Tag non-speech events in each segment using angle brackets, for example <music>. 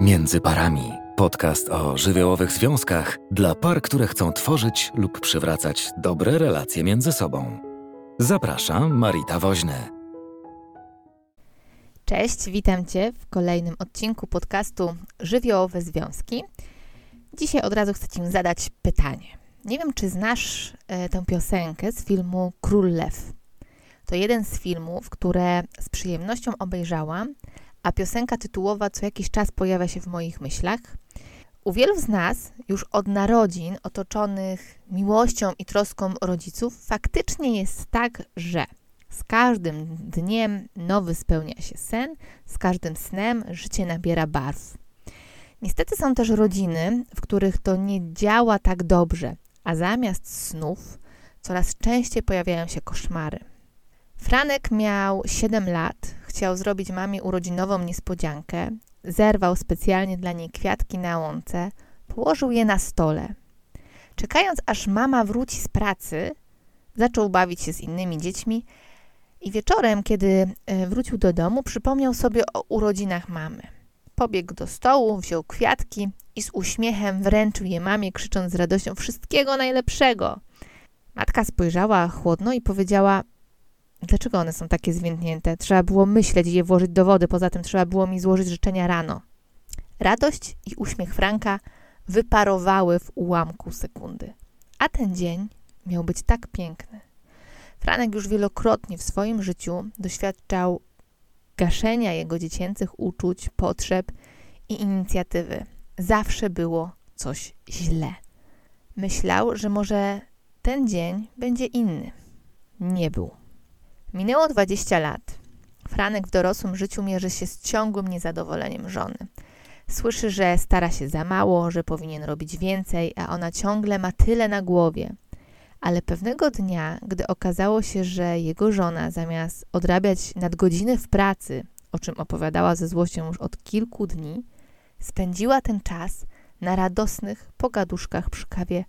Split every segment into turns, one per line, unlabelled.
Między parami. Podcast o żywiołowych związkach dla par, które chcą tworzyć lub przywracać dobre relacje między sobą. Zapraszam Marita Woźny.
Cześć, witam Cię w kolejnym odcinku podcastu Żywiołowe Związki. Dzisiaj od razu chcę Ci zadać pytanie. Nie wiem, czy znasz e, tę piosenkę z filmu Król Lew. To jeden z filmów, które z przyjemnością obejrzałam, a piosenka tytułowa co jakiś czas pojawia się w moich myślach. U wielu z nas, już od narodzin, otoczonych miłością i troską rodziców, faktycznie jest tak, że z każdym dniem nowy spełnia się sen, z każdym snem życie nabiera barw. Niestety są też rodziny, w których to nie działa tak dobrze, a zamiast snów coraz częściej pojawiają się koszmary. Franek miał 7 lat, chciał zrobić mamie urodzinową niespodziankę, zerwał specjalnie dla niej kwiatki na łące, położył je na stole. Czekając, aż mama wróci z pracy, zaczął bawić się z innymi dziećmi i wieczorem, kiedy e, wrócił do domu, przypomniał sobie o urodzinach mamy. Pobiegł do stołu, wziął kwiatki i z uśmiechem wręczył je mamie, krzycząc z radością wszystkiego najlepszego. Matka spojrzała chłodno i powiedziała: Dlaczego one są takie zwiędnięte? Trzeba było myśleć i je włożyć do wody, poza tym trzeba było mi złożyć życzenia rano. Radość i uśmiech Franka wyparowały w ułamku sekundy. A ten dzień miał być tak piękny. Franek już wielokrotnie w swoim życiu doświadczał gaszenia jego dziecięcych uczuć, potrzeb i inicjatywy. Zawsze było coś źle. Myślał, że może ten dzień będzie inny. Nie był. Minęło 20 lat. Franek w dorosłym życiu mierzy się z ciągłym niezadowoleniem żony. Słyszy, że stara się za mało, że powinien robić więcej, a ona ciągle ma tyle na głowie. Ale pewnego dnia, gdy okazało się, że jego żona zamiast odrabiać nadgodziny w pracy, o czym opowiadała ze złością już od kilku dni, spędziła ten czas na radosnych pogaduszkach przy kawie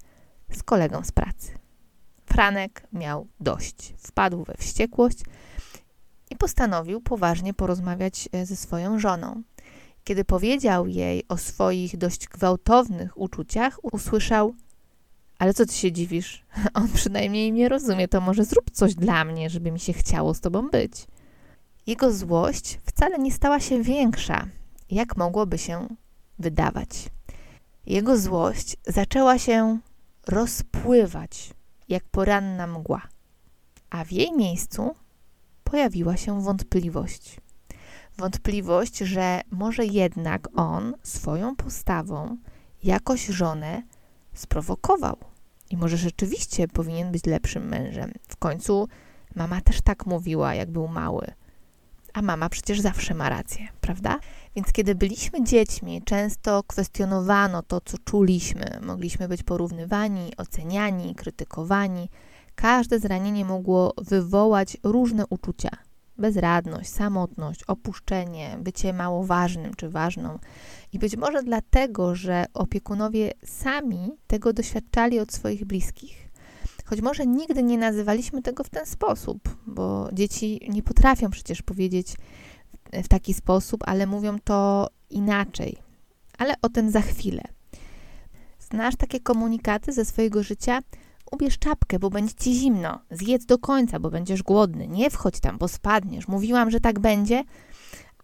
z kolegą z pracy. Franek miał dość. Wpadł we wściekłość i postanowił poważnie porozmawiać e, ze swoją żoną. Kiedy powiedział jej o swoich dość gwałtownych uczuciach, usłyszał: Ale co ty się dziwisz? <laughs> On przynajmniej mnie rozumie, to może zrób coś dla mnie, żeby mi się chciało z tobą być. Jego złość wcale nie stała się większa, jak mogłoby się wydawać. Jego złość zaczęła się rozpływać jak poranna mgła, a w jej miejscu pojawiła się wątpliwość. Wątpliwość, że może jednak on swoją postawą jakoś żonę sprowokował i może rzeczywiście powinien być lepszym mężem. W końcu mama też tak mówiła, jak był mały. A mama przecież zawsze ma rację, prawda? Więc kiedy byliśmy dziećmi, często kwestionowano to, co czuliśmy. Mogliśmy być porównywani, oceniani, krytykowani. Każde zranienie mogło wywołać różne uczucia: bezradność, samotność, opuszczenie, bycie mało ważnym czy ważną. I być może dlatego, że opiekunowie sami tego doświadczali od swoich bliskich. Choć może nigdy nie nazywaliśmy tego w ten sposób, bo dzieci nie potrafią przecież powiedzieć w taki sposób, ale mówią to inaczej. Ale o tym za chwilę. Znasz takie komunikaty ze swojego życia? Ubierz czapkę, bo będzie ci zimno. Zjedz do końca, bo będziesz głodny. Nie wchodź tam, bo spadniesz. Mówiłam, że tak będzie,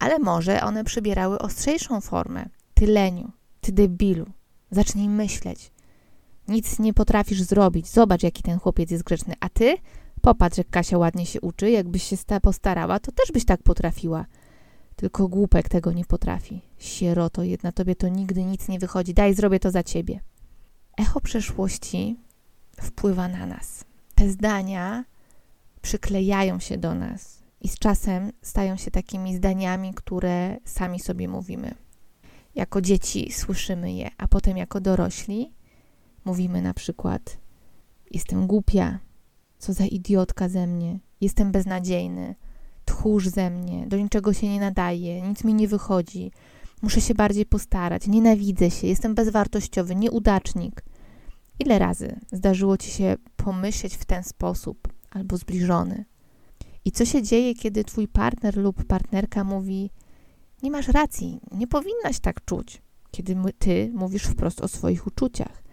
ale może one przybierały ostrzejszą formę. Ty leniu, ty debilu. Zacznij myśleć. Nic nie potrafisz zrobić. Zobacz, jaki ten chłopiec jest grzeczny. A ty? Popatrz, jak Kasia ładnie się uczy. Jakbyś się postarała, to też byś tak potrafiła. Tylko głupek tego nie potrafi. Sieroto jedna, tobie to nigdy nic nie wychodzi. Daj, zrobię to za ciebie. Echo przeszłości wpływa na nas. Te zdania przyklejają się do nas i z czasem stają się takimi zdaniami, które sami sobie mówimy. Jako dzieci słyszymy je, a potem jako dorośli mówimy na przykład: Jestem głupia, co za idiotka ze mnie, jestem beznadziejny, tchórz ze mnie, do niczego się nie nadaje, nic mi nie wychodzi, muszę się bardziej postarać, nienawidzę się, jestem bezwartościowy, nieudacznik. Ile razy zdarzyło ci się pomyśleć w ten sposób albo zbliżony? I co się dzieje, kiedy twój partner lub partnerka mówi: Nie masz racji, nie powinnaś tak czuć, kiedy ty mówisz wprost o swoich uczuciach.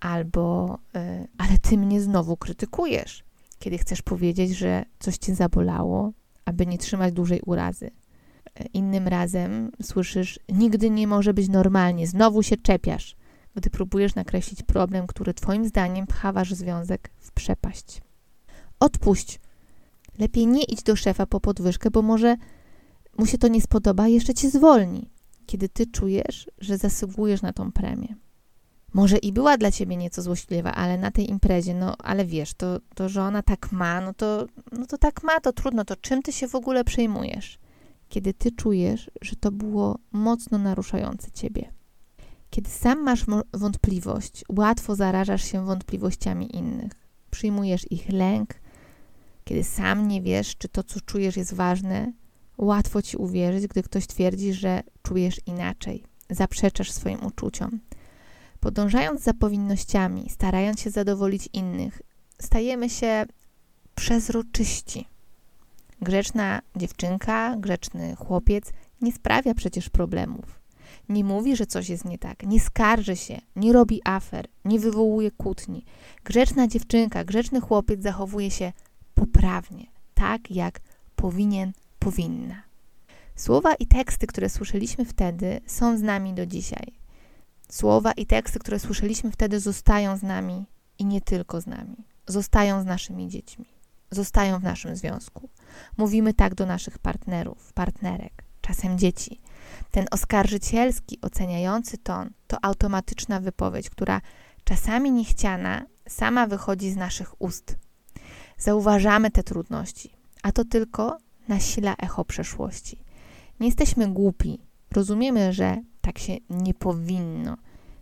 Albo, yy, ale ty mnie znowu krytykujesz, kiedy chcesz powiedzieć, że coś cię zabolało, aby nie trzymać dłużej urazy. E, innym razem słyszysz, nigdy nie może być normalnie, znowu się czepiasz, gdy próbujesz nakreślić problem, który Twoim zdaniem pcha wasz związek w przepaść. Odpuść. Lepiej nie idź do szefa po podwyżkę, bo może mu się to nie spodoba jeszcze cię zwolni, kiedy ty czujesz, że zasługujesz na tą premię. Może i była dla ciebie nieco złośliwa, ale na tej imprezie, no ale wiesz, to, to że ona tak ma, no to, no to tak ma, to trudno, to czym ty się w ogóle przejmujesz? Kiedy ty czujesz, że to było mocno naruszające ciebie. Kiedy sam masz wątpliwość, łatwo zarażasz się wątpliwościami innych. Przyjmujesz ich lęk. Kiedy sam nie wiesz, czy to, co czujesz, jest ważne, łatwo ci uwierzyć, gdy ktoś twierdzi, że czujesz inaczej. Zaprzeczasz swoim uczuciom. Podążając za powinnościami, starając się zadowolić innych, stajemy się przezroczyści. Grzeczna dziewczynka, grzeczny chłopiec nie sprawia przecież problemów. Nie mówi, że coś jest nie tak, nie skarży się, nie robi afer, nie wywołuje kłótni. Grzeczna dziewczynka, grzeczny chłopiec zachowuje się poprawnie, tak jak powinien, powinna. Słowa i teksty, które słyszeliśmy wtedy, są z nami do dzisiaj. Słowa i teksty, które słyszeliśmy wtedy, zostają z nami i nie tylko z nami. Zostają z naszymi dziećmi, zostają w naszym związku. Mówimy tak do naszych partnerów, partnerek, czasem dzieci. Ten oskarżycielski, oceniający ton to automatyczna wypowiedź, która czasami niechciana sama wychodzi z naszych ust. Zauważamy te trudności, a to tylko nasila echo przeszłości. Nie jesteśmy głupi. Rozumiemy, że tak się nie powinno.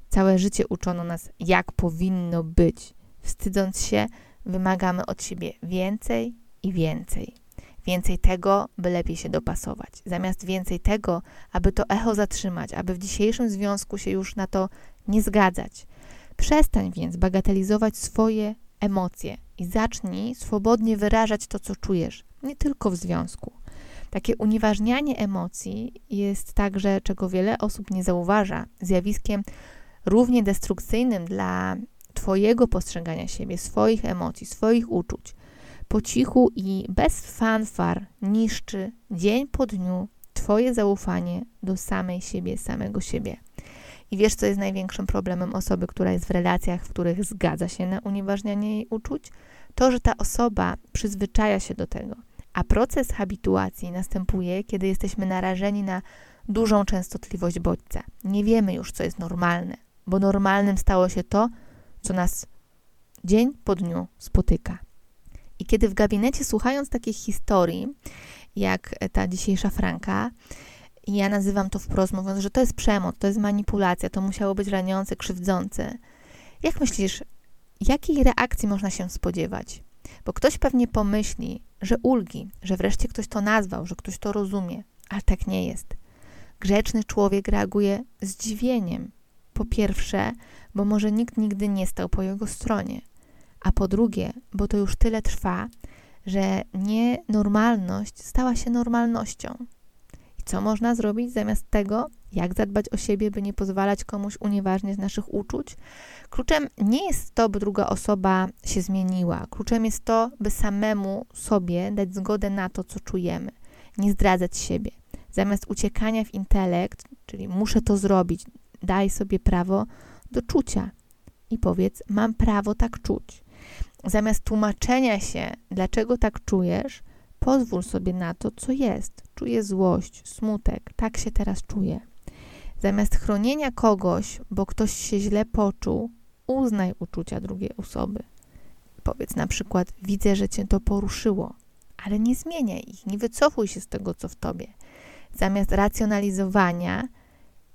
Całe życie uczono nas, jak powinno być. Wstydząc się, wymagamy od siebie więcej i więcej. Więcej tego, by lepiej się dopasować. Zamiast więcej tego, aby to echo zatrzymać, aby w dzisiejszym związku się już na to nie zgadzać. Przestań więc bagatelizować swoje emocje i zacznij swobodnie wyrażać to, co czujesz, nie tylko w związku. Takie unieważnianie emocji jest także, czego wiele osób nie zauważa, zjawiskiem równie destrukcyjnym dla Twojego postrzegania siebie, swoich emocji, swoich uczuć. Po cichu i bez fanfar niszczy dzień po dniu Twoje zaufanie do samej siebie, samego siebie. I wiesz, co jest największym problemem osoby, która jest w relacjach, w których zgadza się na unieważnianie jej uczuć? To, że ta osoba przyzwyczaja się do tego. A proces habituacji następuje, kiedy jesteśmy narażeni na dużą częstotliwość bodźca. Nie wiemy już, co jest normalne, bo normalnym stało się to, co nas dzień po dniu spotyka. I kiedy w gabinecie, słuchając takich historii, jak ta dzisiejsza Franka, ja nazywam to wprost, mówiąc, że to jest przemoc, to jest manipulacja, to musiało być raniące, krzywdzące. Jak myślisz, jakiej reakcji można się spodziewać? Bo ktoś pewnie pomyśli, że ulgi, że wreszcie ktoś to nazwał, że ktoś to rozumie, ale tak nie jest. Grzeczny człowiek reaguje zdziwieniem. Po pierwsze, bo może nikt nigdy nie stał po jego stronie, a po drugie, bo to już tyle trwa, że nienormalność stała się normalnością. Co można zrobić zamiast tego? Jak zadbać o siebie, by nie pozwalać komuś unieważniać naszych uczuć? Kluczem nie jest to, by druga osoba się zmieniła. Kluczem jest to, by samemu sobie dać zgodę na to, co czujemy. Nie zdradzać siebie. Zamiast uciekania w intelekt, czyli muszę to zrobić, daj sobie prawo do czucia i powiedz: Mam prawo tak czuć. Zamiast tłumaczenia się, dlaczego tak czujesz, pozwól sobie na to, co jest. Czuję złość, smutek, tak się teraz czuję. Zamiast chronienia kogoś, bo ktoś się źle poczuł, uznaj uczucia drugiej osoby. Powiedz na przykład: Widzę, że cię to poruszyło, ale nie zmieniaj ich, nie wycofuj się z tego, co w tobie. Zamiast racjonalizowania,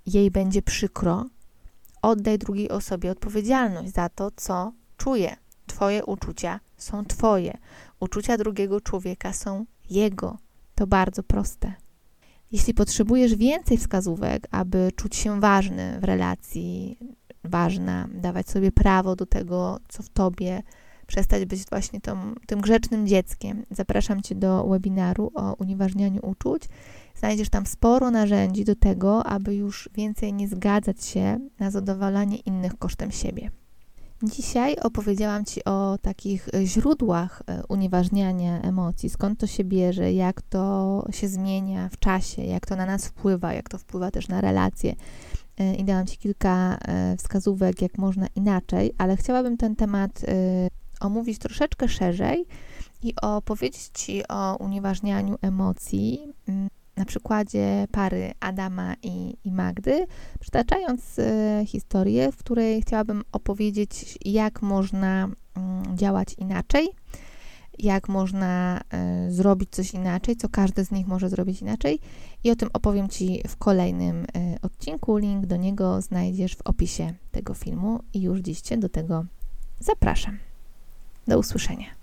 jej będzie przykro, oddaj drugiej osobie odpowiedzialność za to, co czuje. Twoje uczucia są Twoje, uczucia drugiego człowieka są jego. To bardzo proste. Jeśli potrzebujesz więcej wskazówek, aby czuć się ważny w relacji, ważna, dawać sobie prawo do tego, co w tobie, przestać być właśnie tą, tym grzecznym dzieckiem. Zapraszam Cię do webinaru o unieważnianiu uczuć. Znajdziesz tam sporo narzędzi do tego, aby już więcej nie zgadzać się na zadowalanie innych kosztem siebie. Dzisiaj opowiedziałam Ci o takich źródłach e, unieważniania emocji, skąd to się bierze, jak to się zmienia w czasie, jak to na nas wpływa, jak to wpływa też na relacje. E, I dałam Ci kilka e, wskazówek, jak można inaczej, ale chciałabym ten temat omówić troszeczkę szerzej i opowiedzieć Ci o unieważnianiu emocji. Mm, na przykładzie pary Adama i, i Magdy, przytaczając e, historię, w której chciałabym opowiedzieć, jak można mm, działać inaczej, jak można e, zrobić coś inaczej, co każdy z nich może zrobić inaczej. I o tym opowiem Ci w kolejnym e, odcinku. Link do niego znajdziesz w opisie tego filmu i już dziś Cię do tego zapraszam. Do usłyszenia.